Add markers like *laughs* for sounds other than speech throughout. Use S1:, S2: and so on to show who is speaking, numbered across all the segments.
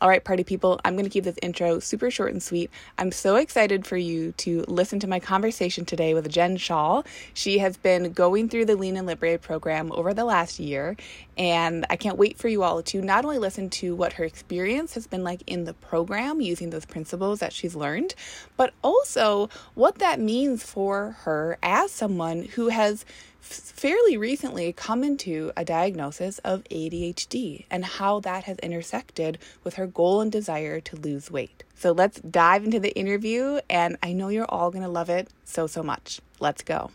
S1: All right, party people, I'm going to keep this intro super short and sweet. I'm so excited for you to listen to my conversation today with Jen Shaw. She has been going through the Lean and Liberate program over the last year, and I can't wait for you all to not only listen to what her experience has been like in the program using those principles that she's learned, but also what that means for her as someone who has fairly recently come into a diagnosis of ADHD and how that has intersected with her goal and desire to lose weight. So let's dive into the interview, and I know you're all going to love it so, so much. Let's go.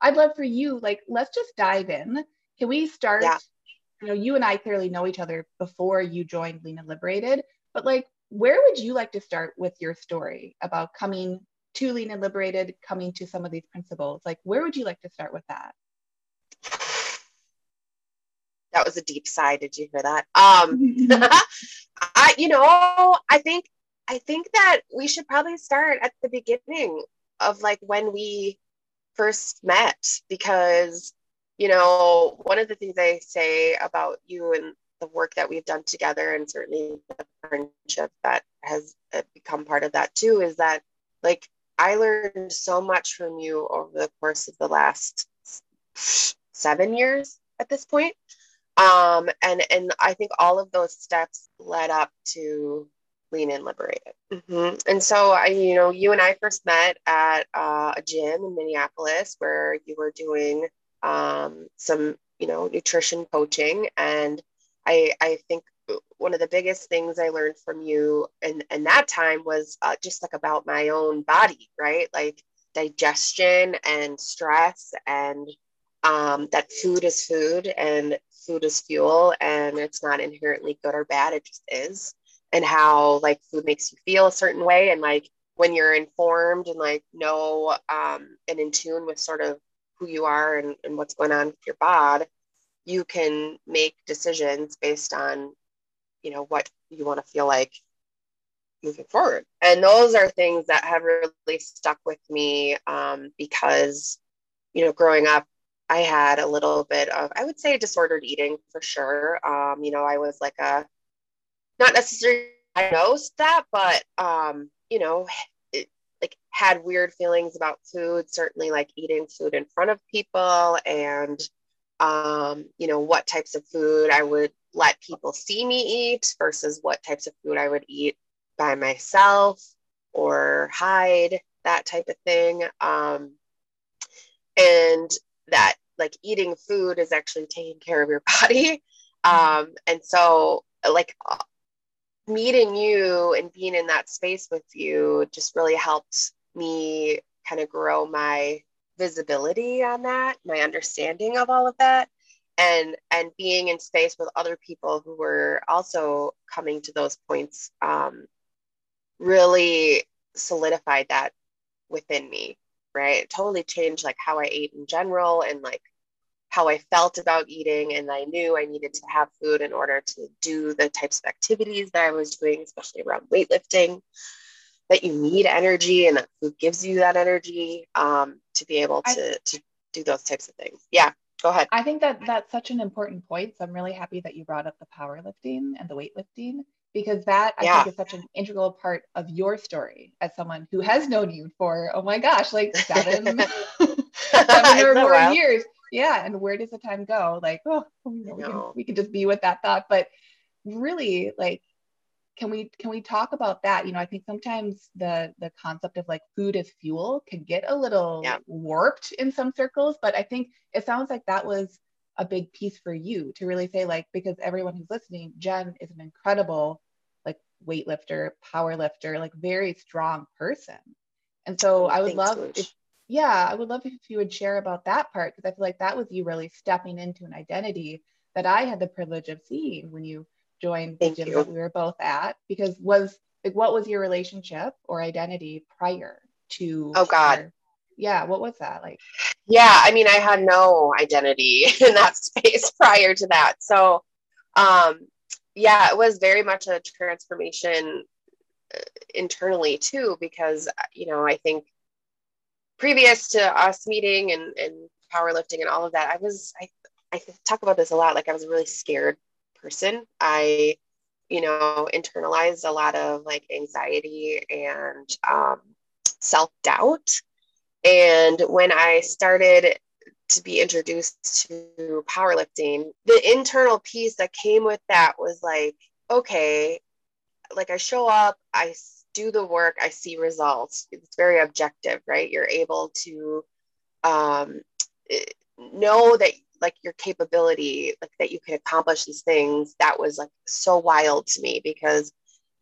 S2: I'd love for you, like, let's just dive in. Can we start? Yeah. You know, you and I clearly know each other before you joined Lean and Liberated, but like, where would you like to start with your story about coming to Lean and Liberated, coming to some of these principles? Like, where would you like to start with that?
S3: That was a deep sigh. Did you hear that? Um, *laughs* *laughs* I, you know, I think, I think that we should probably start at the beginning of like when we first met because, you know, one of the things I say about you and the work that we've done together and certainly the friendship that has uh, become part of that too is that like I learned so much from you over the course of the last seven years at this point. Um, and and I think all of those steps led up to Lean and Liberated. Mm-hmm. And so I, you know, you and I first met at uh, a gym in Minneapolis where you were doing um, some, you know, nutrition coaching, and I I think one of the biggest things I learned from you and and that time was uh, just like about my own body, right? Like digestion and stress and um, that food is food and food is fuel and it's not inherently good or bad it just is. And how like food makes you feel a certain way and like when you're informed and like know um, and in tune with sort of who you are and, and what's going on with your bod you can make decisions based on you know what you want to feel like moving forward. And those are things that have really stuck with me um, because you know growing up I had a little bit of, I would say, disordered eating for sure. Um, you know, I was like a, not necessarily diagnosed that, but, um, you know, it, like had weird feelings about food, certainly like eating food in front of people and, um, you know, what types of food I would let people see me eat versus what types of food I would eat by myself or hide, that type of thing. Um, and that like eating food is actually taking care of your *laughs* body. Um, and so, like, meeting you and being in that space with you just really helped me kind of grow my visibility on that, my understanding of all of that. And, and being in space with other people who were also coming to those points um, really solidified that within me right? It totally changed like how I ate in general and like how I felt about eating. And I knew I needed to have food in order to do the types of activities that I was doing, especially around weightlifting, that you need energy and that food gives you that energy um, to be able to, I, to do those types of things. Yeah. Go ahead.
S2: I think that that's such an important point. So I'm really happy that you brought up the powerlifting and the weightlifting because that I yeah. think is such an integral part of your story as someone who has known you for oh my gosh like seven *laughs* *laughs* seven *laughs* or more well. years yeah and where does the time go like oh you know, we, can, we can just be with that thought but really like can we can we talk about that you know i think sometimes the the concept of like food as fuel can get a little yeah. warped in some circles but i think it sounds like that was a big piece for you to really say like because everyone who's listening jen is an incredible weightlifter power lifter like very strong person. And so i would Thanks, love if yeah i would love if you would share about that part because i feel like that was you really stepping into an identity that i had the privilege of seeing when you joined the gym that we were both at because was like what was your relationship or identity prior to
S3: oh god.
S2: yeah what was that like?
S3: Yeah i mean i had no identity *laughs* in that space prior to that. So um yeah it was very much a transformation uh, internally too because you know i think previous to us meeting and and powerlifting and all of that i was i i talk about this a lot like i was a really scared person. I you know internalized a lot of like anxiety and um, self-doubt. And when i started to be introduced to powerlifting the internal piece that came with that was like okay like i show up i do the work i see results. It's very objective right? You're able to um, know that like your capability like that you can accomplish these things. That was like so wild to me because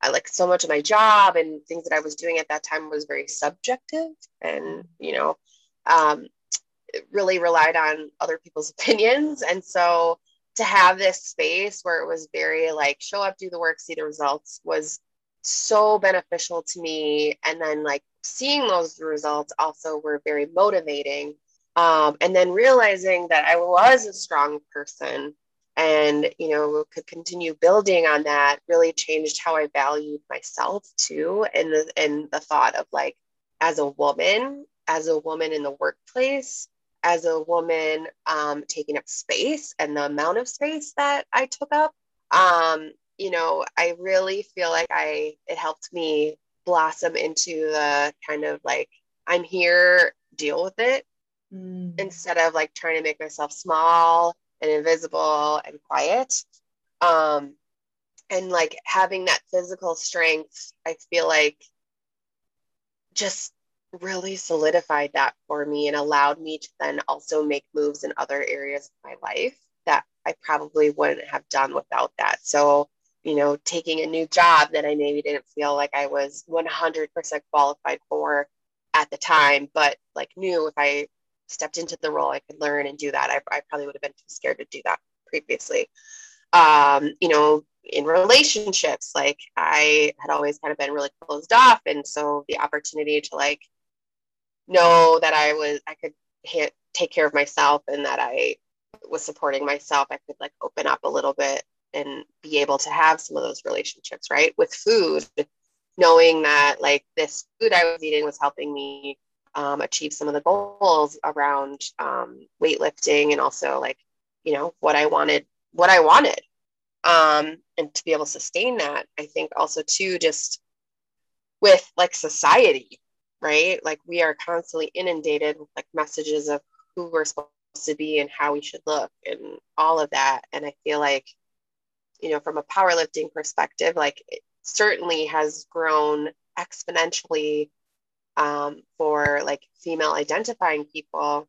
S3: I like so much of my job and things that I was doing at that time was very subjective and you know um, really relied on other people's *laughs* opinions. And so to have this space where it was very like show up do the work see the results was so beneficial to me. And then like seeing those results also were very motivating um, and then realizing that I was a strong person and you know could continue building on that really changed how I valued myself too and the and the thought of like as a woman as a woman in the workplace as a woman um, taking up space and the amount of space that I took up um, you know I really feel like I it helped me blossom into the kind of like I'm here deal with it mm. instead of like trying to make myself small and invisible and quiet. Um, and like having that physical strength, I feel like just really solidified that for me and allowed me to then also make moves in other areas of my life that I probably wouldn't have done without that. So, you know, taking a new job that I maybe didn't feel like I was 100% qualified for at the time, but like knew if I stepped into the role, I could learn and do that. I, I probably would have been too scared to do that previously. Um, you know, in relationships, like I had always kind of been really closed off. And so the opportunity to like know that I was, I could hit, take care of myself and that I was supporting myself, I could like open up a little bit and be able to have some of those relationships, right? With food, knowing that like this food I was eating was helping me um, achieve some of the goals around um, weightlifting and also like you know what i wanted what i wanted um, and to be able to sustain that i think also too just with like society right? Like we are constantly inundated with like messages of who we're supposed to be and how we should look and all of that. And i feel like you know from a powerlifting perspective like it certainly has grown exponentially um, for like female identifying people.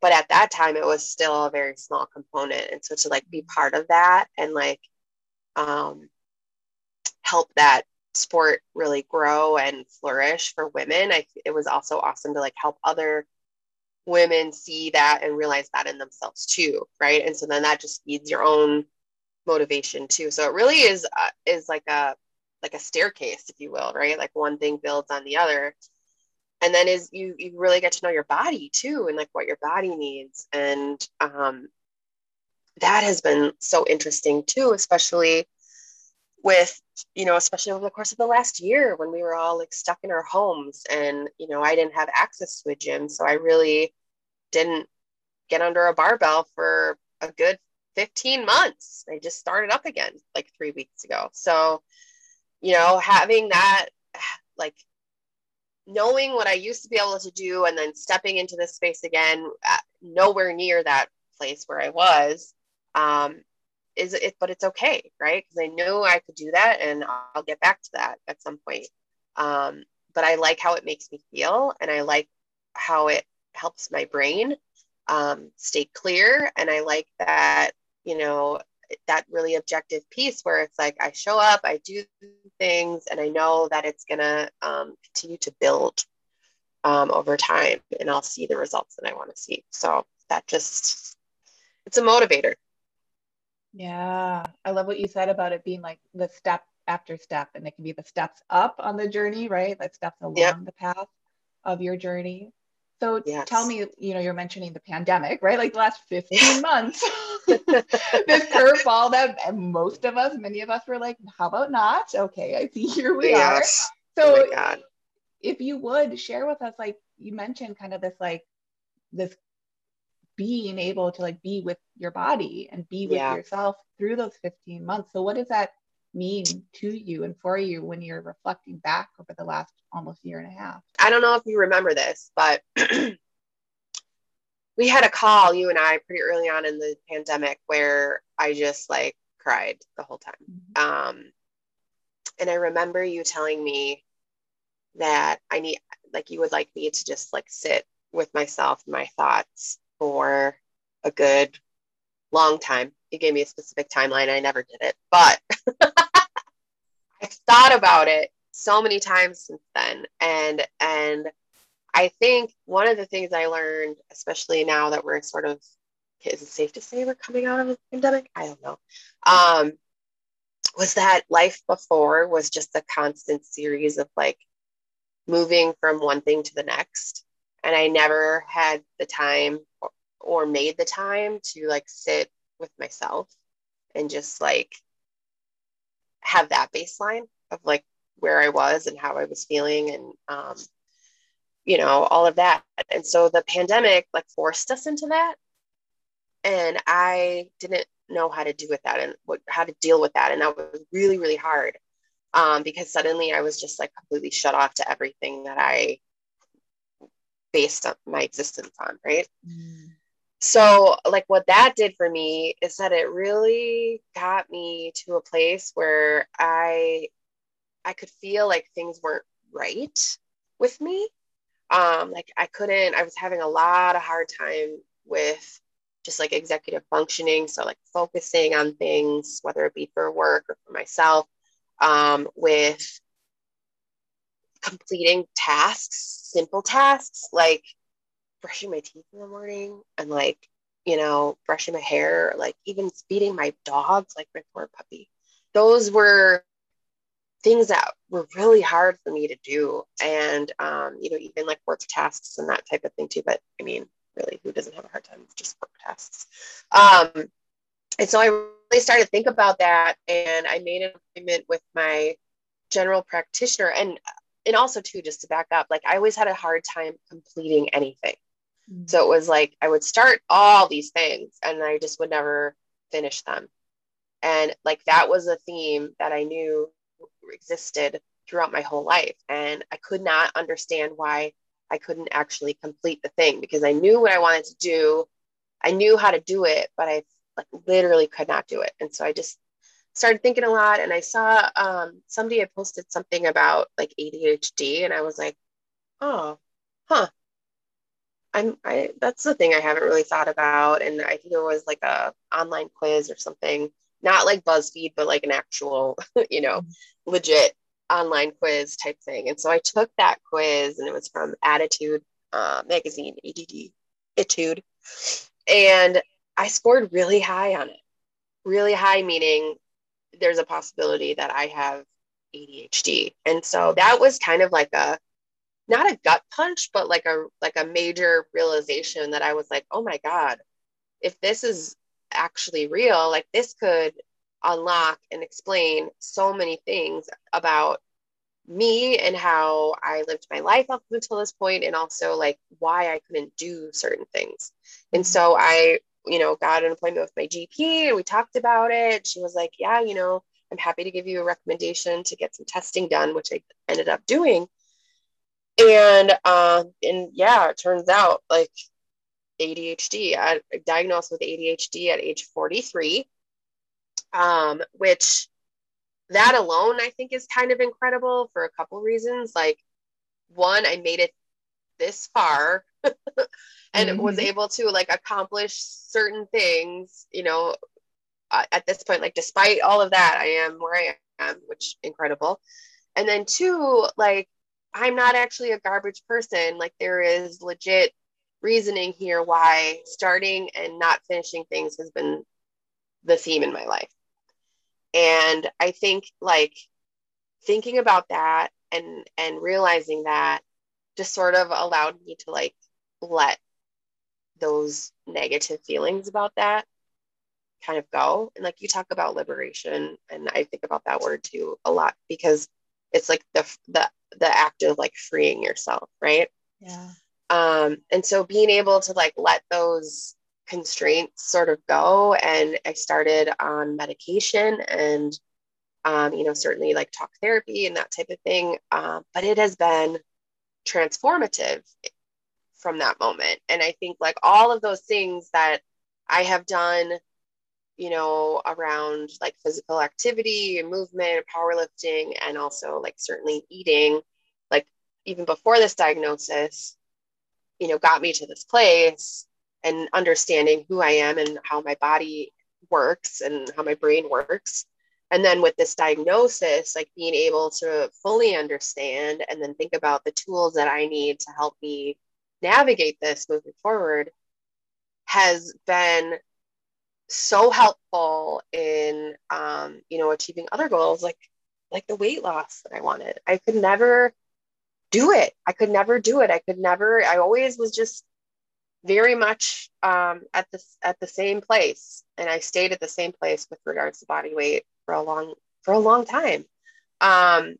S3: But at that time it was still a very small component. And so to like be part of that and like um, help that sport really grow and flourish for women I, it was also awesome to like help other women see that and realize that in themselves too right? And so then that just feeds your own motivation too. So it really is uh, is like a like a staircase if you will right? Like one thing builds on the other. And then is you you really get to know your body too and like what your body needs. And um, that has been so interesting too especially with you know especially over the course of the last year when we were all like stuck in our homes and you know i didn't have access to a gym so i really didn't get under a barbell for a good 15 months. I just started up again like three weeks ago. So you know having that *sighs* like knowing what I used to be able to do and then stepping into this space again, uh, nowhere near that place where I was, um, is it, but it's okay, right? Because I knew I could do that and I'll get back to that at some point. Um, but I like how it makes me feel and I like how it helps my brain um, stay clear. And I like that, you know, that really objective piece where it's like I show up, I do things, and I know that it's gonna um, continue to build um, over time, and I'll see the results that I want to see. So that just it's a motivator.
S2: Yeah, I love what you said about it being like the step after step and it can be the steps up on the journey right like steps along yep. the path of your journey so yes. tell me, you know, you're mentioning the pandemic, right? Like the last 15 *laughs* months, *laughs* *laughs* this curveball that most of us, many of us were like, how about not? Okay, I see here we yes. are. So oh if you would share with us, like you mentioned kind of this like this being able to like be with your body and be with yeah. yourself through those 15 months. So what does that mean to you and for you when you're reflecting back over the last almost year and a half?
S3: I don't know if you remember this, but *clears throat* we had a call, you and I, pretty early on in the pandemic where I just like cried the whole time. Mm-hmm. Um, and I remember you telling me that I need, like, you would like me to just like sit with myself, and my thoughts for a good long time. He gave me a specific timeline. I never did it, but *laughs* I've thought about it so many times since then. And and I think one of the things I learned, especially now that we're sort of is it safe to say we're coming out of a pandemic? I don't know. Um, was that life before was just a constant series of like moving from one thing to the next. And I never had the time or, or made the time to like sit with myself and just like have that baseline of like where I was and how I was feeling and um, you know all of that. And so the pandemic like forced us into that. And I didn't know how to do with that and what how to deal with that. And that was really really hard um, because suddenly I was just like completely shut off to everything that I based on my existence on right? Mm. So like what that did for me is that it really got me to a place where i i could feel like things weren't right with me. Um like i couldn't i was having a lot of hard time with just like executive functioning so like focusing on things whether it be for work or for myself um, with completing tasks simple tasks like brushing my teeth in the morning and like, you know, brushing my hair, like even feeding my dogs, like my poor puppy. Those were things that were really hard for me to do. And, um, you know, even like work tasks and that type of thing too. But I mean, really, who doesn't have a hard time with just work tasks? Um, and so I really started to think about that. And I made an appointment with my general practitioner. And and also too, just to back up, like I always had a hard time completing anything. Mm-hmm. So it was like I would start all these things and I just would never finish them. And like that was a theme that I knew existed throughout my whole life. And I could not understand why I couldn't actually complete the thing because I knew what I wanted to do. I knew how to do it, but I like literally could not do it. And so I just started thinking a lot and I saw um, somebody had posted something about like ADHD and I was like, oh, huh, I'm I that's the thing I haven't really thought about. And I think it was like a online quiz or something, not like BuzzFeed, but like an actual, *laughs* you know, mm-hmm. legit online quiz type thing. And so I took that quiz and it was from ADDitude uh, magazine, ADD, Etude. And I scored really high on it. Really high, meaning there's a possibility that I have ADHD. And so that was kind of like a not a gut punch, but like a like a major realization that I was like, oh my God, if this is actually real, like this could unlock and explain so many things about me and how I lived my life up until this point, and also like why I couldn't do certain things. And mm-hmm. so I, you know, got an appointment with my GP and we talked about it. She was like, Yeah, you know, I'm happy to give you a recommendation to get some testing done, which I ended up doing and uh, and yeah, it turns out like ADHD. I diagnosed with ADHD at age 43, um, which that alone I think is kind of incredible for a couple reasons. Like, one, I made it this far *laughs* and mm-hmm. was able to like accomplish certain things, you know, uh, at this point, like, despite all of that, I am where I am, which incredible. And then two, like, I'm not actually a garbage person. Like there is legit reasoning here why starting and not finishing things has been the theme in my life. And I think like thinking about that and and realizing that just sort of allowed me to like let those negative feelings about that kind of go. And like you talk about liberation and i think about that word too a lot because it's like the the the act of like freeing yourself right?
S2: Yeah.
S3: Um and so being able to like let those constraints sort of go and i started on medication and um, you know certainly like talk therapy and that type of thing um, but it has been transformative from that moment and i think like all of those things that i have done you know around like physical activity and movement powerlifting and also like certainly eating like even before this diagnosis you know got me to this place and understanding who I am and how my body works and how my brain works. And then with this diagnosis, like being able to fully understand and then think about the tools that I need to help me navigate this moving forward has been so helpful in um, you know achieving other goals like like the weight loss that I wanted. I could never do it. I could never do it. I could never. I always was just very much um, at the at the same place, and I stayed at the same place with regards to body weight for a long for a long time. Um,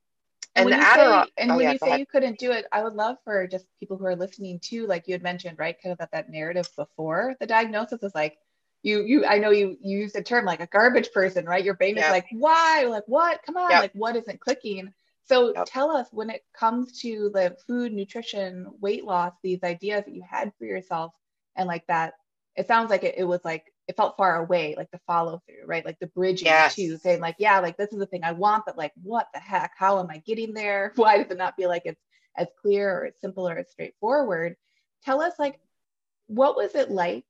S2: and, and when you Adderall, say, and oh, when yeah, you say ahead. you couldn't do it, I would love for just people who are listening to, like you had mentioned, right, kind of that that narrative before the diagnosis is like you you I know you, you use the term like a garbage person, right? Your brain is like, why? Like what? Come on, like what isn't clicking? So yep. tell us when it comes to the food, nutrition, weight loss, these ideas that you had for yourself and like that, it sounds like it, it was like it felt far away, like the follow through, right? Like the bridging yes. to saying, like, yeah, like this is the thing I want, but like what the heck? How am I getting there? *laughs* Why does it not feel like it's as clear or as simple or as straightforward? Tell us like what was it like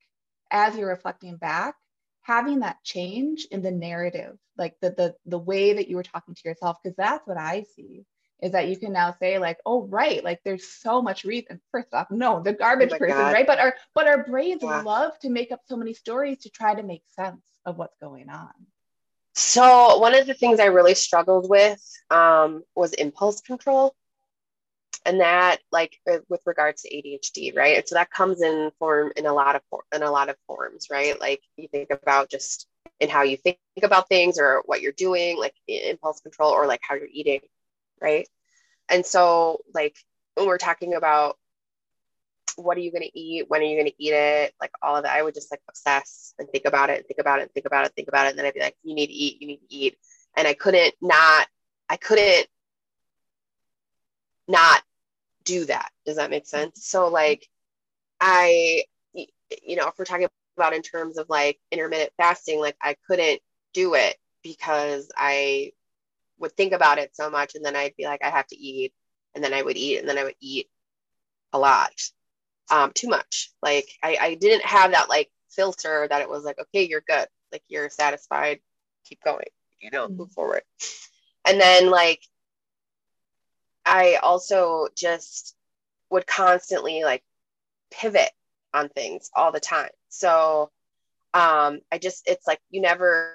S2: as you're reflecting back having that change in the narrative like the the the way that you were talking to yourself because that's what i see is that you can now say like oh right like there's so much reason. First off no the garbage oh person God. right? But our but our brains yeah. love to make up so many stories to try to make sense of what's going on.
S3: So one of the things i really struggled with um, was impulse control. And that like uh, with regards to adhd right? And so that comes in form in a lot of in a lot of forms right? Like you think about just in how you think about things or what you're doing like impulse control or like how you're eating right and so like when we're talking about what are you going to eat when are you going to eat it like all of that i would just like obsess and think about it think about it think about it think about it and then i'd be like you need to eat you need to eat and i couldn't not i couldn't not do that. Does that make sense? So like I you know, if we're talking about in terms of like intermittent fasting, like I couldn't do it because I would think about it so much and then I'd be like I have to eat and then I would eat and then I would eat a lot. Um too much. Like I I didn't have that like filter that it was like okay, you're good. Like you're satisfied, keep going, you know, mm-hmm. move forward. And then like I also just would constantly like pivot on things all the time. So um, I just, it's like you never,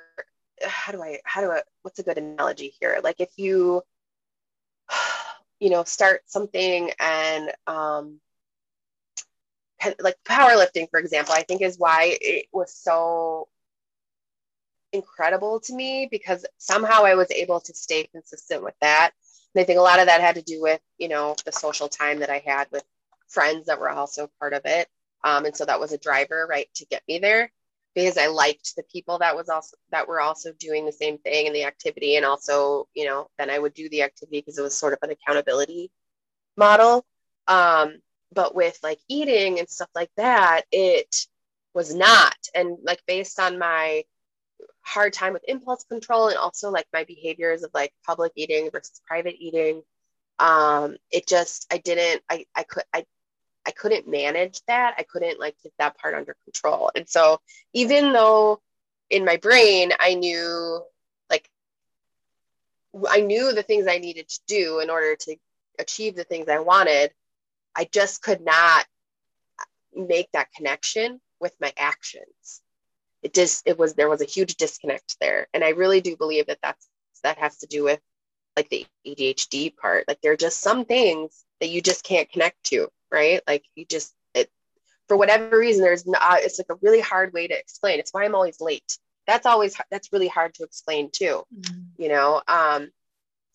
S3: how do I, how do I, what's a good analogy here? Like if you, *sighs* you know, start something and um, like powerlifting, for example, I think is why it was so incredible to me because somehow I was able to stay consistent with that and I think a lot of that had to do with, you know, the social time that I had with friends that were also part of it. Um, and so that was a driver, right, to get me there because I liked the people that was also that were also doing the same thing in the activity. And also, you know, then I would do the activity because it was sort of an accountability model. Um, but with like eating and stuff like that, it was not. And like based on my hard time with impulse control and also like my behaviors of like public eating versus private eating um it just i didn't i i could i i couldn't manage that. I couldn't like get that part under control. And so even though in my brain i knew like i knew the things i needed to do in order to achieve the things i wanted i just could not uh, make that connection with my actions. It just it was there was a huge disconnect there. And i really do believe that that's that has to do with like the ADHD part. Like there are just some things that you just can't connect to, right? Like you just it for whatever reason, there's not it's like a really hard way to explain. It's why I'm always late. That's always that's really hard to explain too. Mm-hmm. You know, um,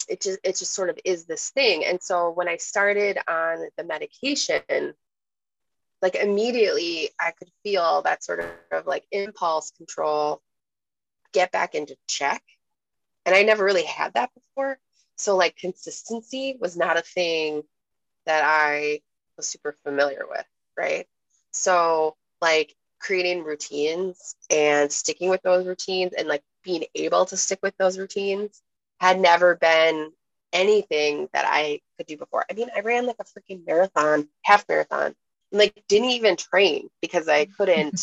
S3: it just it just sort of is this thing. And so when I started on the medication, like immediately I could feel that sort of like impulse control get back into check. And I never really had that before. So like consistency was not a thing that I was super familiar with, right? So like creating routines and sticking with those routines and like being able to stick with those routines had never been anything that I could do before. I mean, I ran like a freaking marathon, half marathon, and like didn't even train because I *laughs* couldn't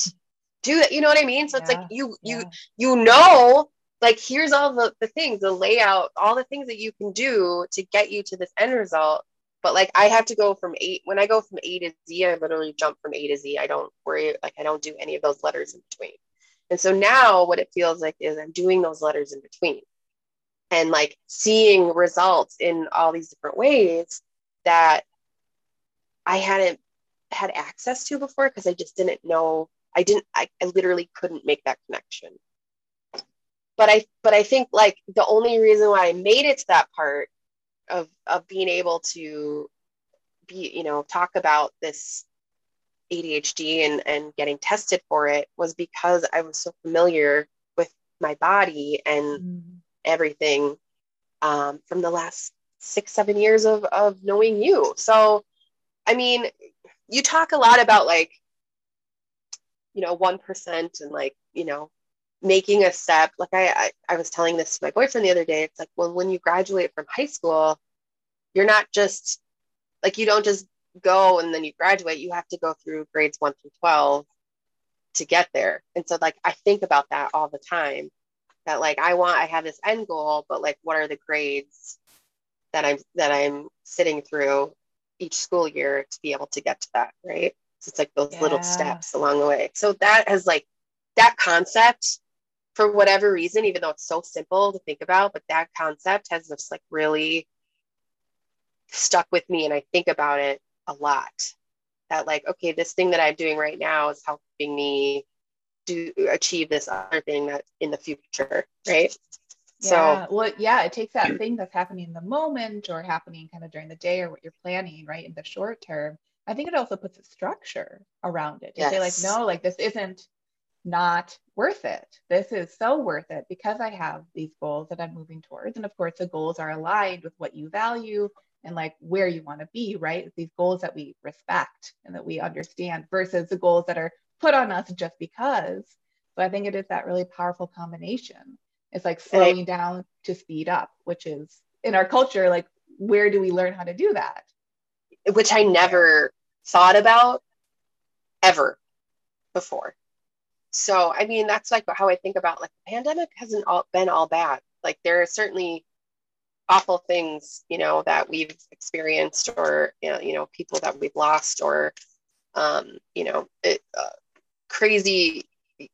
S3: do that. You know what I mean? So it's like you you yeah. you know, like here's all the, the things, the layout, all the things that you can do to get you to this end result. But like I have to go from eight when I go from A to Z, I literally jump from A to Z. I don't worry, like I don't do any of those letters in between. And so now what it feels like is I'm doing those letters in between and like seeing results in all these different ways that I hadn't had access to before because I just didn't know. I didn't, I, I literally couldn't make that connection. But I, but I think like the only reason why I made it to that part of, of being able to be, you know, talk about this ADHD and, and getting tested for it was because I was so familiar with my body and mm-hmm everything um, from the last six, seven years of, of knowing you. So, I mean, you talk a lot about like, you know, 1% and like, you know, making a step. Like I, I, I was telling this to my boyfriend the other day. It's like, well, when you graduate from high school, you're not just like, you don't just go and then you graduate. You have to go through grades one through 12 to get there. And so like, I think about that all the time that like I want I have this end goal, but like what are the grades that I'm that I'm sitting through each school year to be able to get to that, right? So it's like those yeah. little steps along the way. So that has like that concept for whatever reason, even though it's so simple to think about, but that concept has just like really stuck with me and I think about it a lot. That like, okay, this thing that I'm doing right now is helping me do achieve this other thing that in the future, right?
S2: Yeah. So, well, yeah, it takes that thing that's happening in the moment or happening kind of during the day or what you're planning, right, in the short term. I think it also puts a structure around it to yes. say, like, no, like this isn't not worth it. This is so worth it because I have these goals that I'm moving towards. And of course, the goals are aligned with what you value and like where you want to be, right? These goals that we respect and that we understand versus the goals that are put on us just because. So I think it is that really powerful combination. It's like slowing down to speed up, which is in our culture, like where do we learn how to do that?
S3: Which I never thought about ever before. So I mean that's like how I think about like the pandemic hasn't all been all bad. Like there are certainly awful things, you know, that we've experienced or you know, people that we've lost or um, you know, it, uh, crazy,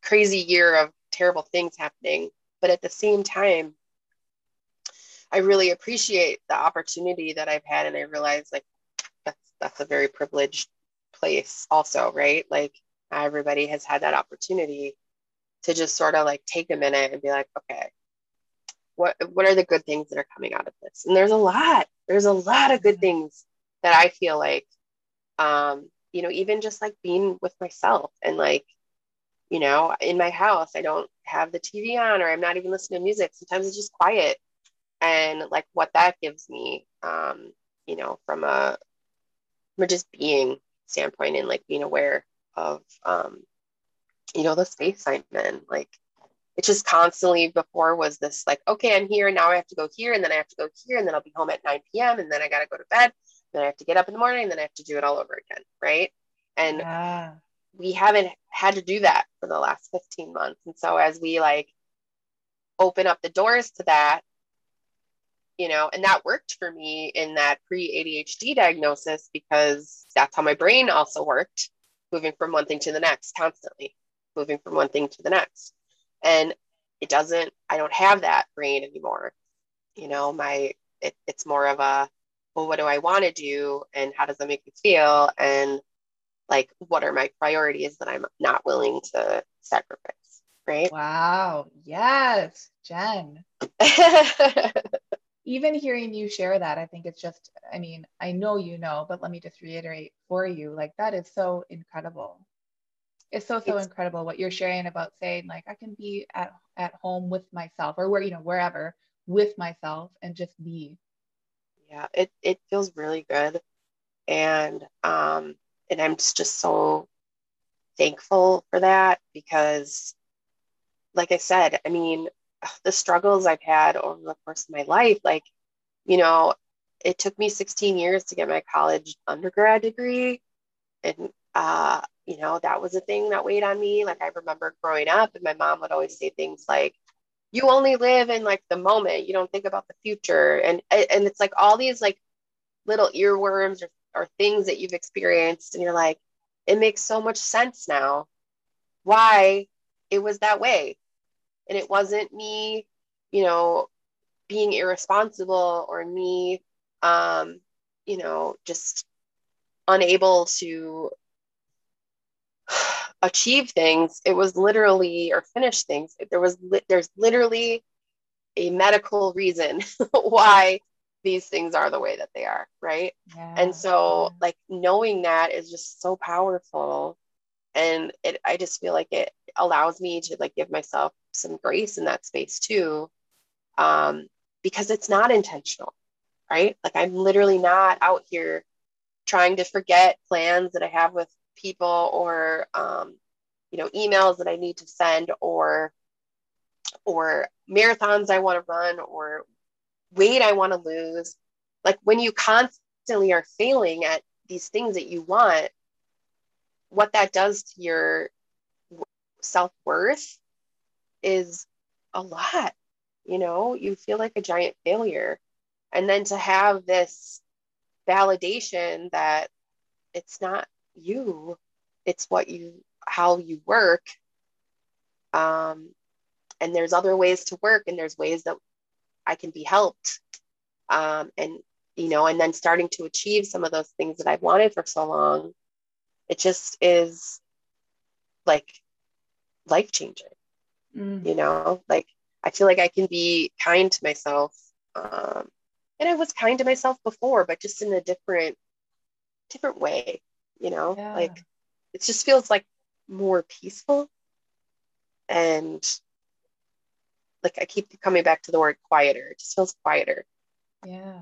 S3: crazy year of terrible things happening. But at the same time, I really appreciate the opportunity that I've had. And I realize like that's that's a very privileged place also, right? Like everybody has had that opportunity to just sort of like take a minute and be like, okay, what what are the good things that are coming out of this? And there's a lot. There's a lot of good things that I feel like um, you know, even just like being with myself and like, you know, in my house, I don't have the TV on or I'm not even listening to music. Sometimes it's just quiet. And like what that gives me, um, you know, from a from just being standpoint and like being aware of um, you know, the space I'm in. Like it's just constantly before was this like, okay, I'm here now I have to go here and then I have to go here and then I'll be home at 9 p.m. and then I gotta go to bed then I have to get up in the morning, and then I have to do it all over again, right? And yeah. we haven't had to do that for the last 15 months. And so as we like open up the doors to that, you know, and that worked for me in that pre ADHD diagnosis because that's how my brain also worked, moving from one thing to the next constantly, moving from one thing to the next. And it doesn't, I don't have that brain anymore. You know, my it, it's more of a well what do i want to do? And how does that make me feel? And like what are my priorities that i'm not willing to sacrifice right?
S2: Wow. Yes jen *laughs* even hearing you share that i think it's just i mean i know you know but let me just reiterate for you like that is so incredible. It's so so it's, incredible what you're sharing about saying like i can be at at home with myself or where you know wherever with myself and just be.
S3: Yeah it it feels really good. And um and i'm just so thankful for that because like i said i mean the struggles i've had over the course of my life like you know it took me 16 years to get my college undergrad degree and uh you know, that was a thing that weighed on me. Like I remember growing up and my mom would always say things like, you only live in like the moment. You don't think about the future. And and it's like all these like little earworms or, or things that you've experienced. And you're like, it makes so much sense now why it was that way. And it wasn't me, you know, being irresponsible or me um, you know, just unable to *sighs* achieve things. It was literally or finish things. There was li- there's literally a medical reason *laughs* why these things are the way that they are right? Yeah. and so like knowing that is just so powerful and it i just feel like it allows me to like give myself some grace in that space too um because it's not intentional right like i'm literally not out here trying to forget plans that i have with people or um, you know emails that I need to send or or marathons I want to run or weight I want to lose. Like when you constantly are failing at these things that you want, what that does to your self worth is a lot. You know, you feel like a giant failure. And then to have this validation that it's not you it's what you how you work um, and there's other ways to work and there's ways that i can be helped um, and you know and then starting to achieve some of those things that i've wanted for so long it just is like life changing mm. you know? Like i feel like i can be kind to myself um, and i was kind to myself before but just in a different different way you know? Yeah. like it just feels like more peaceful. And like i keep coming back to the word quieter. It just feels quieter.
S2: Yeah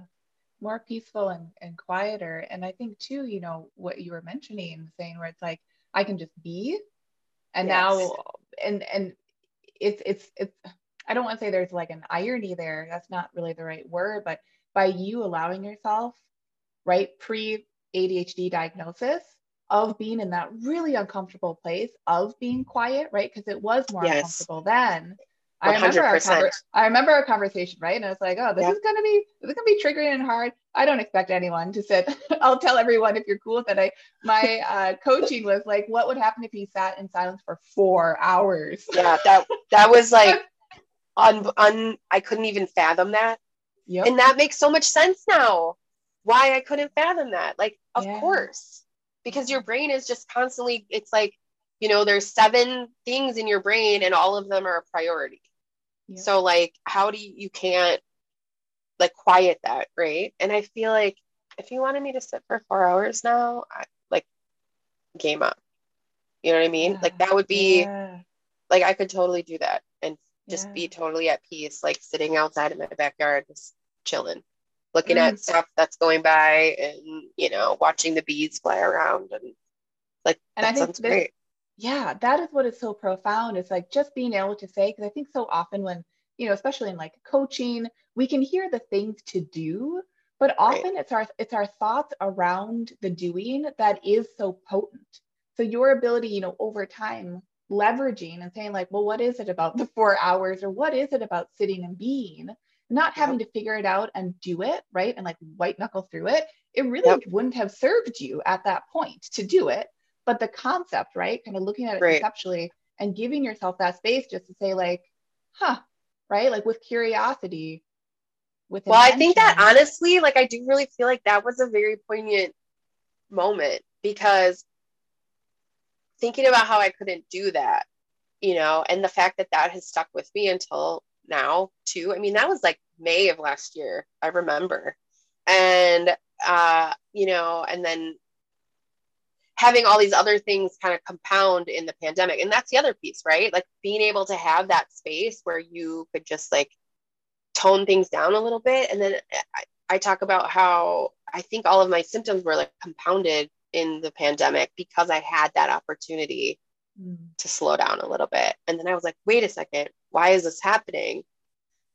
S2: more peaceful and, and quieter and i think too you know what you were mentioning saying where it's like i can just be and yes. now and and it's it's it's i don't want to say there's like an irony there that's not really the right word but by you allowing yourself right pre adhd diagnosis of being in that really uncomfortable place of being mm-hmm. quiet, right? Because it was more yes. uncomfortable then. I remember, our conver- I remember our conversation, right? And I was like, oh, this yeah. is gonna be this is gonna be triggering and hard. I don't expect anyone to sit. *laughs* I'll tell everyone if you're cool with it. I my uh, coaching was like, what would happen if he sat in silence for four hours?
S3: Yeah, that that was *laughs* like un, un I couldn't even fathom that. Yep. And that makes so much sense now. Why I couldn't fathom that. Like, of yeah. course because your brain is just constantly it's like you know there's seven things in your brain and all of them are a priority yeah. so like how do you you can't like quiet that right and i feel like if you wanted me to sit for four hours now I, like game up you know what i mean yeah. like that would be yeah. like i could totally do that and just be totally at peace like sitting outside in my backyard just chilling looking mm. at stuff that's going by and you know watching the bees fly around and like and that I think sounds this, great.
S2: Yeah, that is what is so profound. It's like just being able to say because I think so often when you know, especially in like coaching, we can hear the things to do, but often right. it's our it's our thoughts around the doing that is so potent. So your ability, you know, over time leveraging and saying like, well, what is it about the four hours or what is it about sitting and being not having yep. to figure it out and do it, right? And like white knuckle through it, it really yep. wouldn't have served you at that point to do it. But the concept, right? Kind of looking at it right. conceptually and giving yourself that space just to say, like, huh, right? Like with curiosity,
S3: with well i think that honestly like i do really feel like that was a very poignant moment because thinking about how i couldn't do that you know and the fact that that has stuck with me until now too i mean that was like may of last year i remember and uh you know and then having all these other things kind of compound in the pandemic and that's the other piece right like being able to have that space where you could just like tone things down a little bit. And then I, I talk about how I think all of my symptoms were like compounded in the pandemic because I had that opportunity mm. to slow down a little bit. And then I was like, wait a second, why is this happening?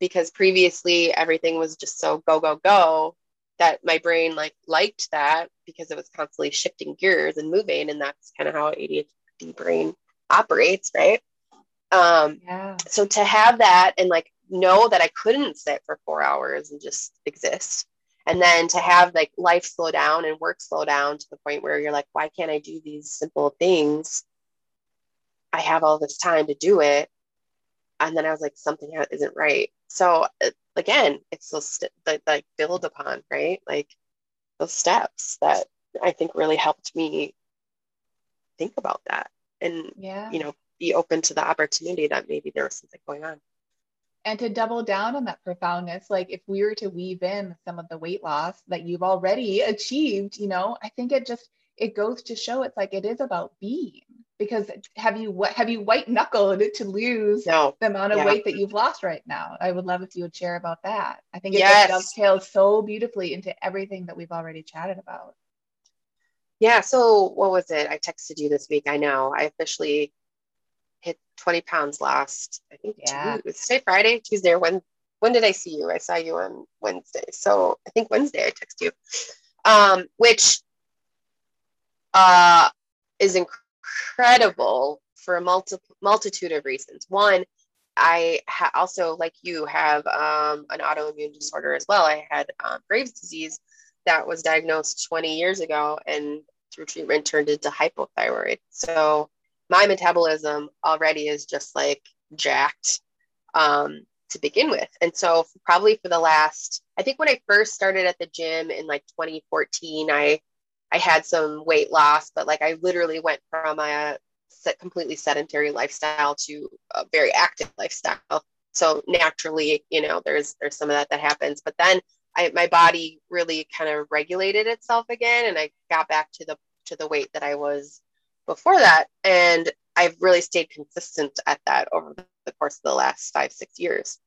S3: Because previously everything was just so go, go, go that my brain like liked that because it was constantly shifting gears and moving. And that's kind of how ADHD brain operates, right? Um, yeah. So to have that and like know that I couldn't sit for four hours and just exist. And then to have like life slow down and work slow down to the point where you're like, why can't I do these simple things? I have all this time to do it. And then I was like, something isn't right. So again, it's those st- that like build upon, right? Like those steps that I think really helped me think about that and, yeah. you know, be open to the opportunity that maybe there was something going on
S2: and to double down on that profoundness like if we were to weave in some of the weight loss that you've already achieved you know i think it just it goes to show it's like it is about being because have you what have you white knuckled to lose no. the amount of yeah. weight that you've lost right now i would love if you would share about that i think it yes. dovetails so beautifully into everything that we've already chatted about
S3: yeah so what was it i texted you this week i know i officially hit 20 pounds last, I think, yeah. Tuesday, Friday, Tuesday, or when, when did I see you? I saw you on Wednesday. So I think Wednesday I text you, um, which uh, is incredible for a multi- multitude of reasons. One, I ha- also, like you, have um, an autoimmune disorder as well. I had um, Graves' disease that was diagnosed 20 years ago and through treatment turned into hypothyroid. So my metabolism already is just like jacked um, to begin with. And so, probably for the last, I think when I first started at the gym in like 2014, I I had some weight loss, but like I literally went from a completely sedentary lifestyle to a very active lifestyle. So naturally, you know, there's there's some of that that happens. But then I, my body really kind of regulated itself again, and I got back to the to the weight that I was before that. And I've really stayed consistent at that over the course of the last five, six years.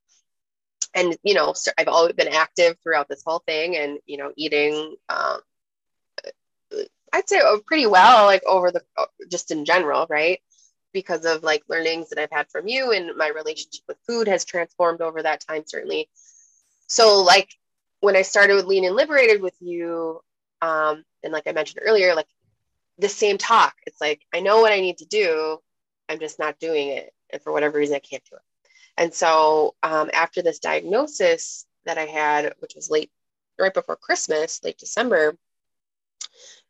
S3: And, you know, I've always been active throughout this whole thing and, you know, eating, um, I'd say oh, pretty well, like over the, just in general, right? Because of like learnings that I've had from you and my relationship with food has transformed over that time, certainly. So, like, when I started with Lean and Liberated with you, um, and like I mentioned earlier, like the same talk. It's like, I know what I need to do. I'm just not doing it. And for whatever reason, I can't do it. And so um, after this diagnosis that I had, which was late, right before Christmas, late December,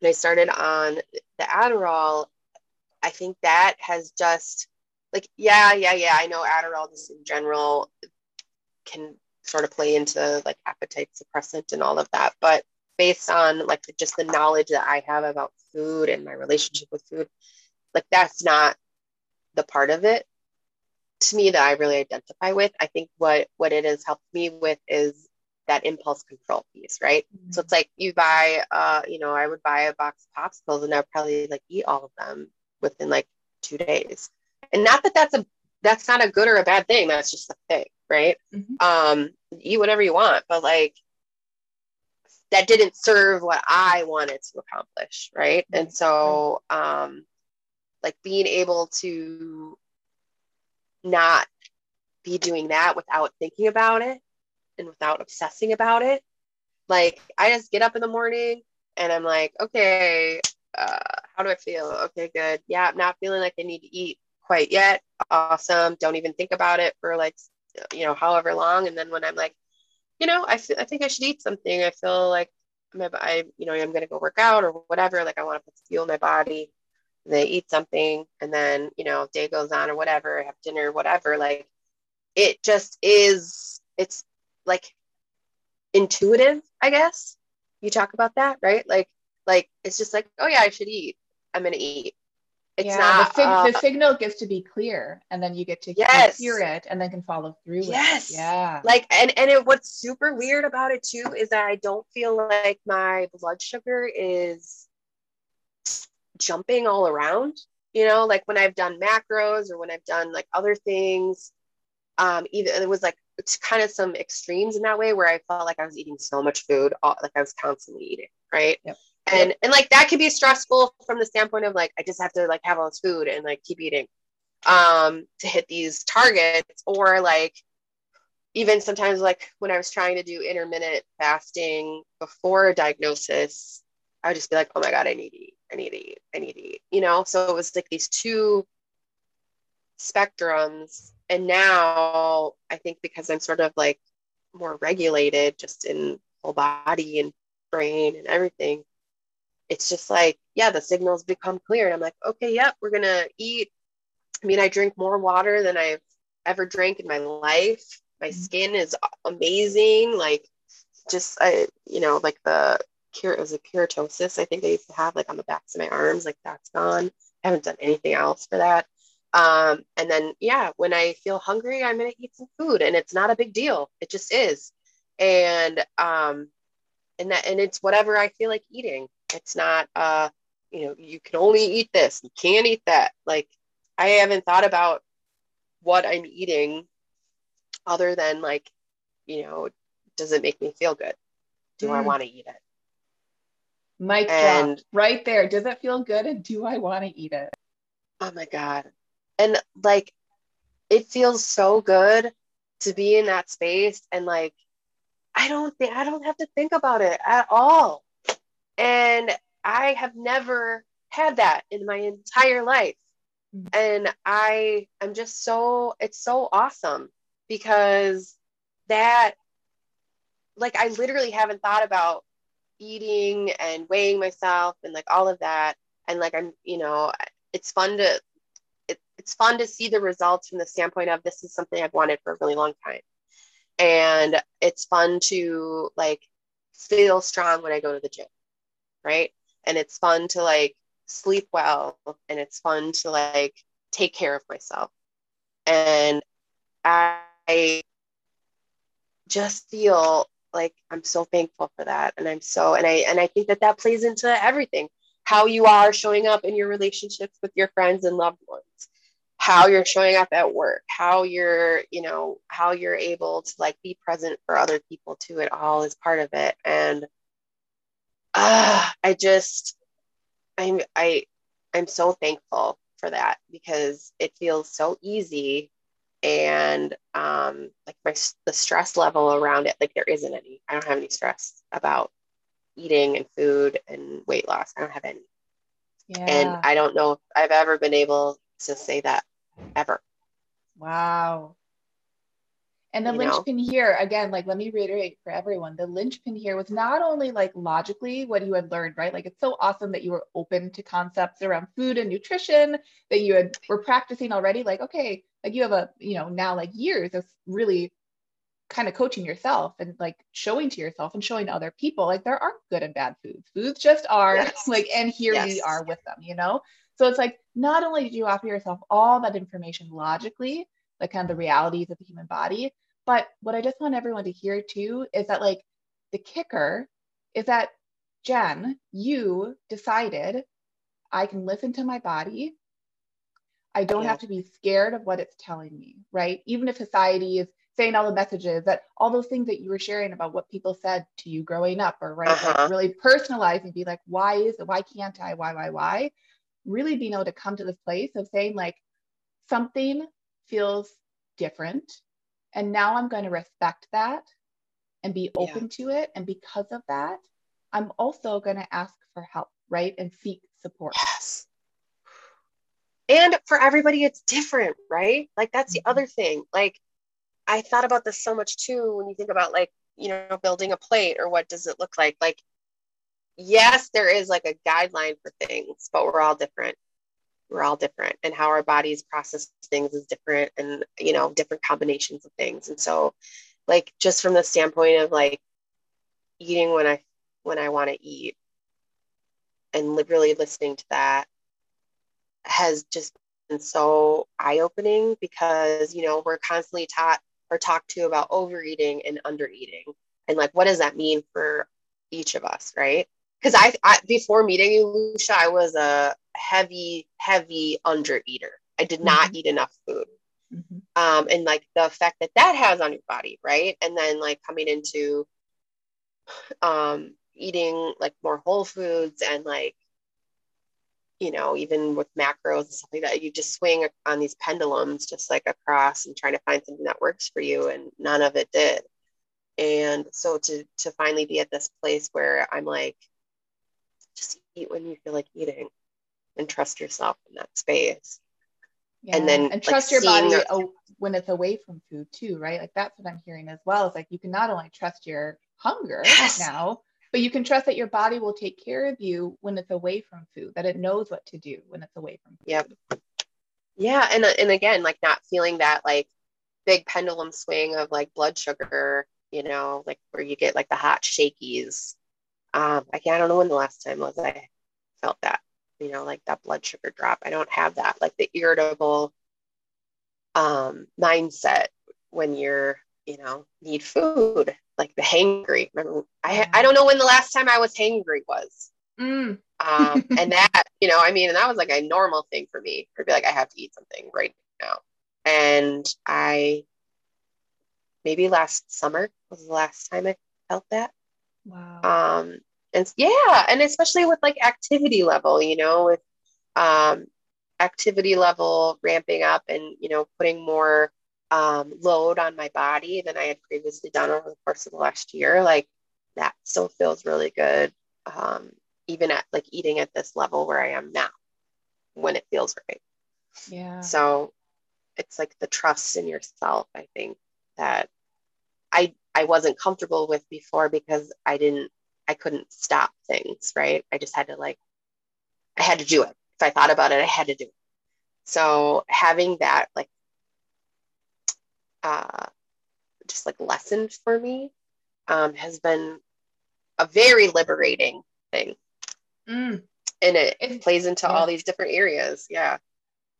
S3: and I started on the Adderall, I think that has just like, yeah, yeah, yeah. I know Adderall just in general can sort of play into like appetite suppressant and all of that. But based on like just the knowledge that I have about food and my relationship with food, like that's not the part of it to me that I really identify with. I think what what it has helped me with is that impulse control piece, right? Mm-hmm. So it's like you buy, uh, you know, I would buy a box of popsicles and I'd probably like eat all of them within like two days. And not that that's a that's not a good or a bad thing. That's just a thing, right? Mm-hmm. Um, eat whatever you want, but like that didn't serve what I wanted to accomplish, right? And so, um, like being able to not be doing that without thinking about it and without obsessing about it. Like I just get up in the morning and I'm like, okay, uh, how do I feel? Okay, good. Yeah, I'm not feeling like I need to eat quite yet. Awesome. Don't even think about it for like, you know, however long. And then when I'm like, you know, I, feel, I think I should eat something. I feel like I, you know, I'm going to go work out or whatever. Like I want to fuel my body. They eat something and then, you know, day goes on or whatever, I have dinner, whatever. Like it just is, it's like intuitive, I guess. You talk about that, right? Like, like it's just like, oh yeah, I should eat. I'm gonna eat.
S2: It's yeah, not, the, sig- uh, the, signal gets to be clear, and then you get to yes. hear it, and then can follow through.
S3: Yes,
S2: it. yeah.
S3: Like, and and it, what's super weird about it too is that I don't feel like my blood sugar is jumping all around. You know, like when I've done macros or when I've done like other things, um, either it was like it's kind of some extremes in that way where I felt like I was eating so much food, all, like I was constantly eating, right?
S2: Yep.
S3: And yep. and like that could be stressful from the standpoint of like I just have to like have all this food and like keep eating um to hit these targets or like even sometimes like when I was trying to do intermittent fasting before a diagnosis, I would just be like, oh my God, I need to eat, I need to eat, I need to eat, you know? So it was like these two spectrums and now I think because I'm sort of like more regulated just in whole body and brain and everything, it's just like, yeah, the signals become clear. And I'm like, okay, yep, we're gonna eat. I mean, I drink more water than I've ever drank in my life. My mm-hmm. skin is amazing. Like just I, you know, like the cure it was a keratosis, I think I used to have like on the backs of my arms, like that's gone. I haven't done anything else for that. Um, and then, yeah, when I feel hungry, I'm going to eat some food and it's not a big deal. It just is. And, um, and that, and it's whatever I feel like eating. It's not, uh, you know, you can only eat this, you can't eat that. Like, I haven't thought about what I'm eating other than like, you know, does it make me feel good? Do mm. I want to eat it?
S2: Mike and, drop right there. Does it feel good? And do I want to eat it?
S3: Oh my God and like it feels so good to be in that space and like i don't think i don't have to think about it at all. And i have never had that in my entire life. Mm. and i i'm just so it's so awesome because that like i literally haven't thought about eating and weighing myself and like all of that. And like i'm you know it's fun to it's fun to see the results from the standpoint of this is something I've wanted for a really long time. And it's fun to like feel strong when I go to the gym, right? And it's fun to like sleep well and it's fun to like take care of myself. And I just feel like I'm so thankful for that and I'm so and I and I think that that plays into everything how you are showing up in your relationships with your friends and loved ones how you're showing up at work how you're you know how you're able to like be present for other people too it all is part of it. And uh, i just i'm i i'm so thankful for that because it feels so easy and um like my the stress level around it like there isn't any. I don't have any stress about eating and food and weight loss. I don't have any. Yeah. and i don't know if i've ever been able to say that ever.
S2: Wow. And the you linchpin know? here, again, like let me reiterate for everyone, the linchpin here was not only like logically what you had learned, right? Like it's so awesome that you were open to concepts around food and nutrition that you had were practicing already. Like, okay, like you have a, you know, now like years of really kind of coaching yourself and like showing to yourself and showing other people like there aren't good and bad foods. Foods just are yes. like, and here yes. we are with them, you know? So it's like not only did you offer yourself all that information logically, like kind of the realities of the human body, but what I just want everyone to hear too is that like the kicker is that Jen, you decided I can listen to my body. I don't yeah. have to be scared of what it's telling me, right? Even if society is saying all the messages that all those things that you were sharing about what people said to you growing up or right uh-huh. like really personalize and be like why is it why can't i why why why really being able to come to this place of saying like something feels different. And now i'm going to respect that and be open yeah. to it. And because of that i'm also going to ask for help right? And seek support.
S3: Yes. And for everybody it's different right? Like that's mm-hmm. the other thing. Like i thought about this so much too when you think about like you know building a plate or what does it look like? Like yes, there is like a guideline for things, but we're all different. We're all different, and how our bodies process things is different, and you know, different combinations of things. And so, like, just from the standpoint of like eating when I when I want to eat and really listening to that has just been so eye-opening because you know we're constantly taught or talked to about overeating and undereating and like what does that mean for each of us right because I, I before meeting you lucia i was a heavy heavy under eater. i did not mm-hmm. eat enough food mm-hmm. um, and like the effect that that has on your body right and then like coming into um, eating like more whole foods and like you know even with macros and stuff like that you just swing on these pendulums just like across and trying to find something that works for you and none of it did and so to to finally be at this place where i'm like eat when you feel like eating and trust yourself in that space
S2: yeah. and then and trust like, your body the- when it's away from food too right like that's what i'm hearing as well it's like you can not only trust your hunger yes. now but you can trust that your body will take care of you when it's away from food that it knows what to do when it's away from food
S3: yep yeah and uh, and again like not feeling that like big pendulum swing of like blood sugar you know like where you get like the hot shakies um i can't I don't know when the last time was i felt that you know like that blood sugar drop i don't have that like the irritable um mindset when you're you know need food like the hangry. Remember, I I don't know when the last time I was hangry was. Mm. um, *laughs* and that, you know, I mean, and that was like a normal thing for me to be like, I have to eat something right now. And I maybe last summer was the last time I felt that. Wow. Um, and yeah, and especially with like activity level, you know, with um activity level ramping up and you know putting more um, load on my body than I had previously done over the course of the last year, like that still feels really good. Um, even at like eating at this level where I am now when it feels right.
S2: Yeah.
S3: So it's like the trust in yourself, I think that I I wasn't comfortable with before because I didn't I couldn't stop things, right? I just had to like I had to do it. If I thought about it, I had to do it. So having that like uh, just like lessened for me um, has been a very liberating thing. Mm. And it, it plays into yeah. all these different areas. Yeah.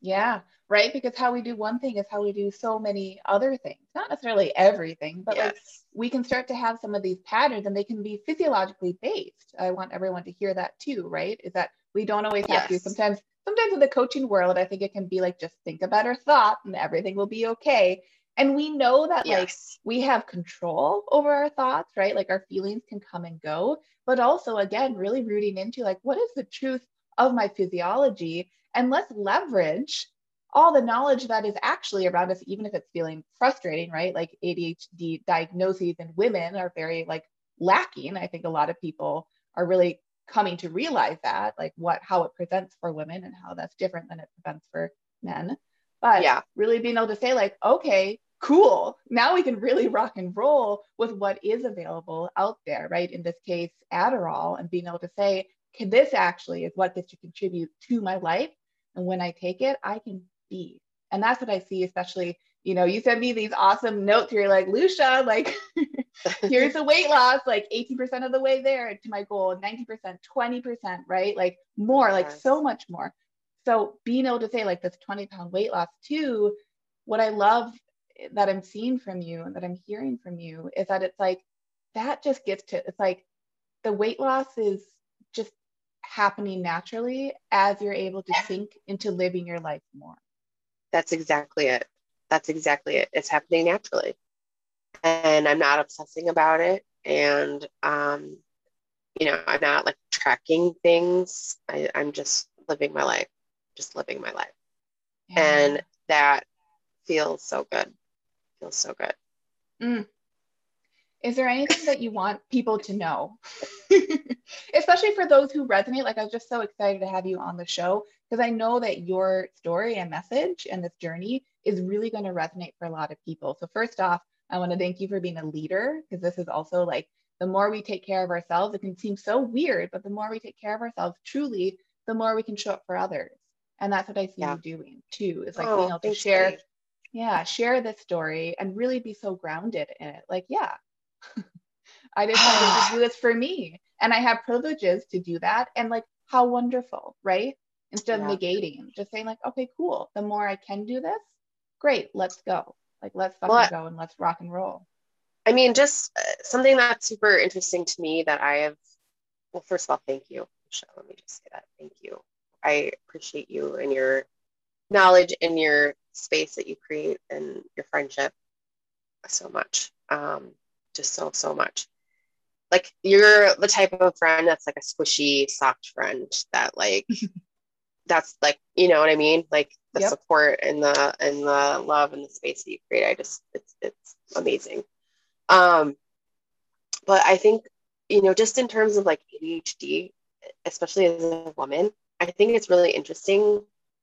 S2: Yeah. Right. Because how we do one thing is how we do so many other things. Not necessarily everything, but yes. like we can start to have some of these patterns and they can be physiologically based. I want everyone to hear that too, right? Is that we don't always have yes. to. Sometimes, sometimes in the coaching world, I think it can be like just think a better thought and everything will be okay and we know that yes. like we have control over our thoughts right like our feelings can come and go but also again really rooting into like what is the truth of my physiology and let's leverage all the knowledge that is actually around us even if it's feeling frustrating right like adhd diagnoses in women are very like lacking i think a lot of people are really coming to realize that like what how it presents for women and how that's different than it presents for men but yeah, really being able to say, like, okay, cool. Now we can really rock and roll with what is available out there, right? In this case, Adderall, and being able to say, okay, this actually is what this should contribute to my life. And when I take it, I can be. And that's what I see, especially, you know, you send me these awesome notes. You're like, Lucia, like, *laughs* here's the weight loss, like 18% of the way there to my goal, 90%, 20%, right? Like more, yes. like so much more. So being able to say like this 20 pound weight loss too, what I love that I'm seeing from you and that I'm hearing from you is that it's like that just gets to it's like the weight loss is happening naturally as you're able to sink into living your life more.
S3: That's exactly it. That's exactly it. It's happening naturally. And I'm not obsessing about it. And um, you know, I'm not like tracking things. I, I'm just living my life just living my life. Yeah. And that feels so good. Feels so good. Mm.
S2: Is there anything that you want *laughs* people to know? *laughs* Especially for those who resonate. Like, I was just so excited to have you on the show because I know that your story and message and this journey is really going to resonate for a lot of people. So, first off, I want to thank you for being a leader because this is also like the more we take care of ourselves, it can seem so weird, but the more we take care of ourselves truly, the more we can show up for others. And that's what I see yeah. you doing too. Is like oh, being able to share, you. yeah, share this story and really be so grounded in it. Like, yeah, *laughs* I decided to do this for me. And I have privileges to do that. And like, how wonderful, right? Instead yeah. of negating, just saying, like, okay, cool. The more I can do this, great, let's go. Like, let's fucking well, go and let's rock and roll.
S3: I mean, just uh, something that's super interesting to me that I have. Well, first of all, thank you. Michelle. Let me just say that. Thank you. I appreciate you and your knowledge and your space that you create and your friendship so much. Um, just so, so much. Like you're the type of friend that's like a squishy, soft friend that like *laughs* that's like, you know what I mean? Like the yep. support and the and the love and the space that you create. I just it's it's amazing. Um but I think, you know, just in terms of like ADHD, especially as a woman, I think it's really interesting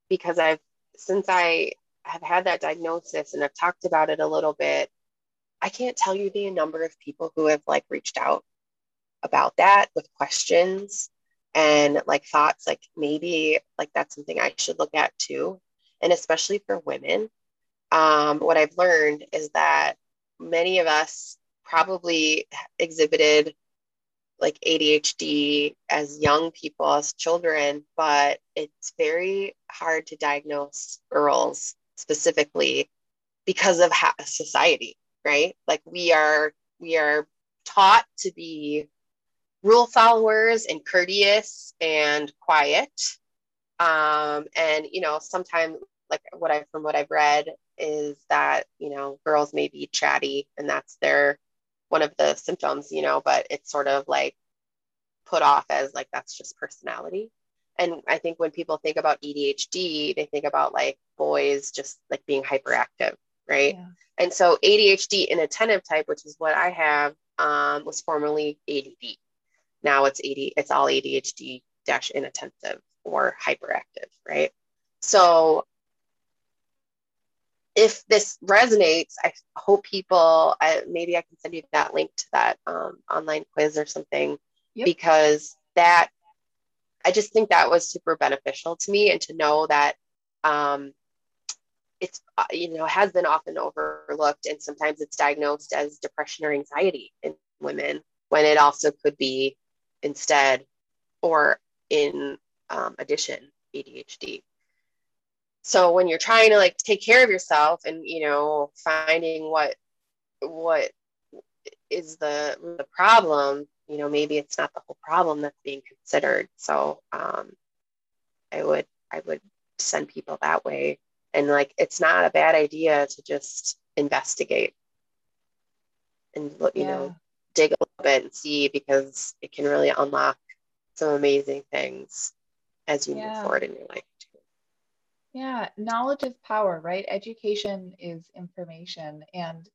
S3: because I've since I have had that diagnosis and I've talked about it a little bit, I can't tell you the number of people who have like reached out about that with questions and like thoughts like maybe like that's something I should look at too. And especially for women, um, what I've learned is that many of us probably exhibited like ADHD as young people, as children, but it's very hard to diagnose girls specifically because of society, right? Like we are we are taught to be rule followers and courteous and quiet. Um, and you know, sometimes like what I from what I've read is that you know girls may be chatty and that's their one of the symptoms, you know, but it's sort of like put off as like that's just personality. And I think when people think about ADHD, they think about like boys just like being hyperactive, right? Yeah. And so ADHD inattentive type, which is what I have, um, was formerly ADD. Now it's AD, it's all ADHD dash inattentive or hyperactive, right? So if this resonates, I hope people, I, maybe I can send you that link to that um, online quiz or something, yep. because that, I just think that was super beneficial to me and to know that um, it's, uh, you know, has been often overlooked and sometimes it's diagnosed as depression or anxiety in women when it also could be instead or in um, addition ADHD so when you're trying to like take care of yourself and you know finding what what is the the problem you know maybe it's not the whole problem that's being considered. So um i would i would send people that way and like it's not a bad idea to just investigate and you yeah. know dig a little bit and see because it can really unlock some amazing things as you yeah. move forward in your life Too.
S2: yeah, knowledge is power, right? Education is information, and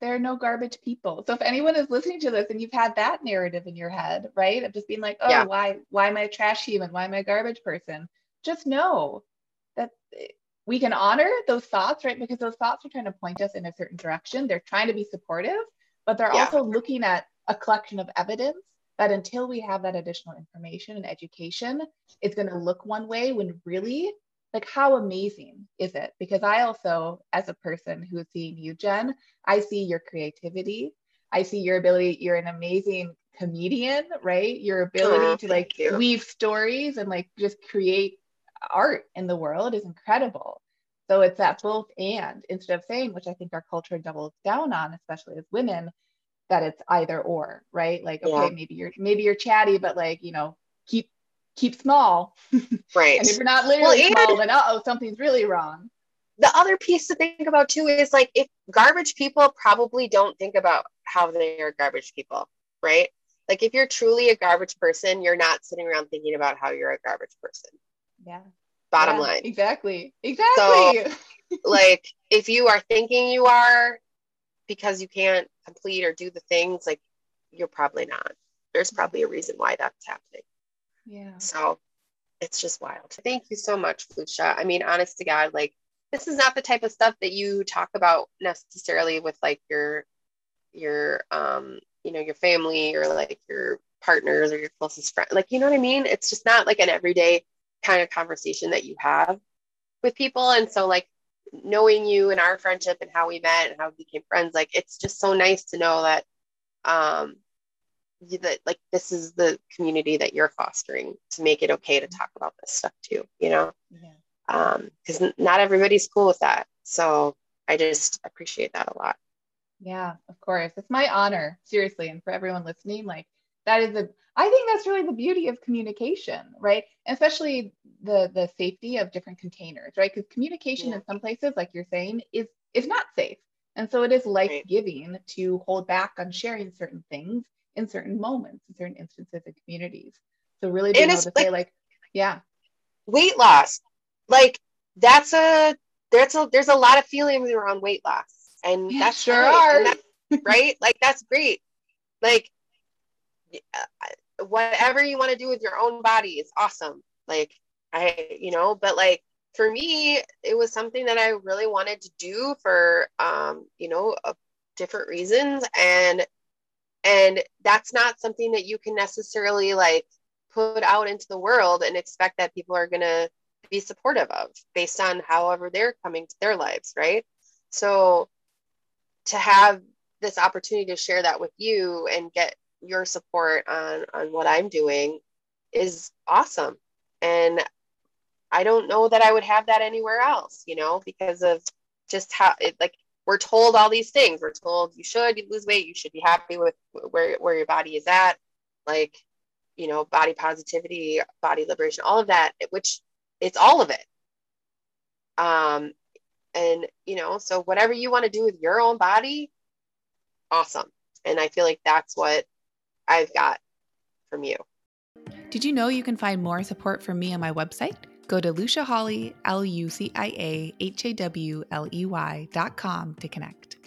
S2: there are no garbage people. So if anyone is listening to this and you've had that narrative in your head, right, of just being like, oh, yeah. why, why am I a trash human? Why am I a garbage person? Just know that eh, we can honor those thoughts, right? Because those thoughts are trying to point us in a certain direction. They're trying to be supportive, but they're yeah. also looking at a collection of evidence that until we have that additional information and education, it's going to look one way when really like how amazing is it because i also as a person who is seeing you jen i see your creativity i see your ability you're an amazing comedian right your ability oh, to like you. weave stories and like just create art in the world is incredible so it's that both and instead of saying which i think our culture doubles down on especially as women that it's either or right like okay yeah. maybe you're maybe you're chatty but like you know keep keep small. *laughs*
S3: Right.
S2: and if you're not literally well, small, then uh oh, something's really wrong.
S3: The other piece to think about too is like if garbage people probably don't think about how they are garbage people, right? Like if you're truly a garbage person, you're not sitting around thinking about how you're a garbage person.
S2: Yeah.
S3: Bottom
S2: yeah,
S3: line.
S2: Exactly. Exactly.
S3: So, *laughs* like if you are thinking you are because you can't complete or do the things, like you're probably not. There's probably a reason why that's happening.
S2: Yeah.
S3: So it's just wild. Thank you so much, Lucia. I mean, honest to God, like this is not the type of stuff that you talk about necessarily with like your your um you know your family or like your partners or your closest friend like you know what i mean it's just not like an everyday kind of conversation that you have with people. And so like knowing you and our friendship and how we met and how we became friends like it's just so nice to know that um that like this is the community that you're fostering to make it okay to mm-hmm. talk about this stuff too you know? Yeah. um because not everybody's cool with that. So i just appreciate that a lot.
S2: Yeah of course. It's my honor seriously and for everyone listening like that is a i think that's really the beauty of communication right and especially the the safety of different containers right because communication yeah. in some places like you're saying is is not safe and so it is life giving right. to hold back on sharing certain things in certain moments, in certain instances in communities. So really being able to like, say like, yeah.
S3: Weight loss. Like that's a there's a there's a lot of feelings around weight loss. And yeah, that's sure are. That's, right? Like that's great. Like whatever you want to do with your own body is awesome. Like I, you know, but like for me, it was something that I really wanted to do for, um, you know, different reasons. And, and that's not something that you can necessarily like put out into the world and expect that people are going to be supportive of based on however they're coming to their lives. Right. So to have this opportunity to share that with you and get your support on, on what I'm doing is awesome. And I don't know that I would have that anywhere else, you know, because of just how it like we're told all these things. We're told you should lose weight, you should be happy with where where your body is at, like you know, body positivity, body liberation, all of that, which it's all of it. Um, and you know, so whatever you want to do with your own body, awesome. And I feel like that's what I've got from you.
S1: Did you know you can find more support from me on my website? Go to Lucia Hawley, L U C I A H A W L E Y dot com to connect.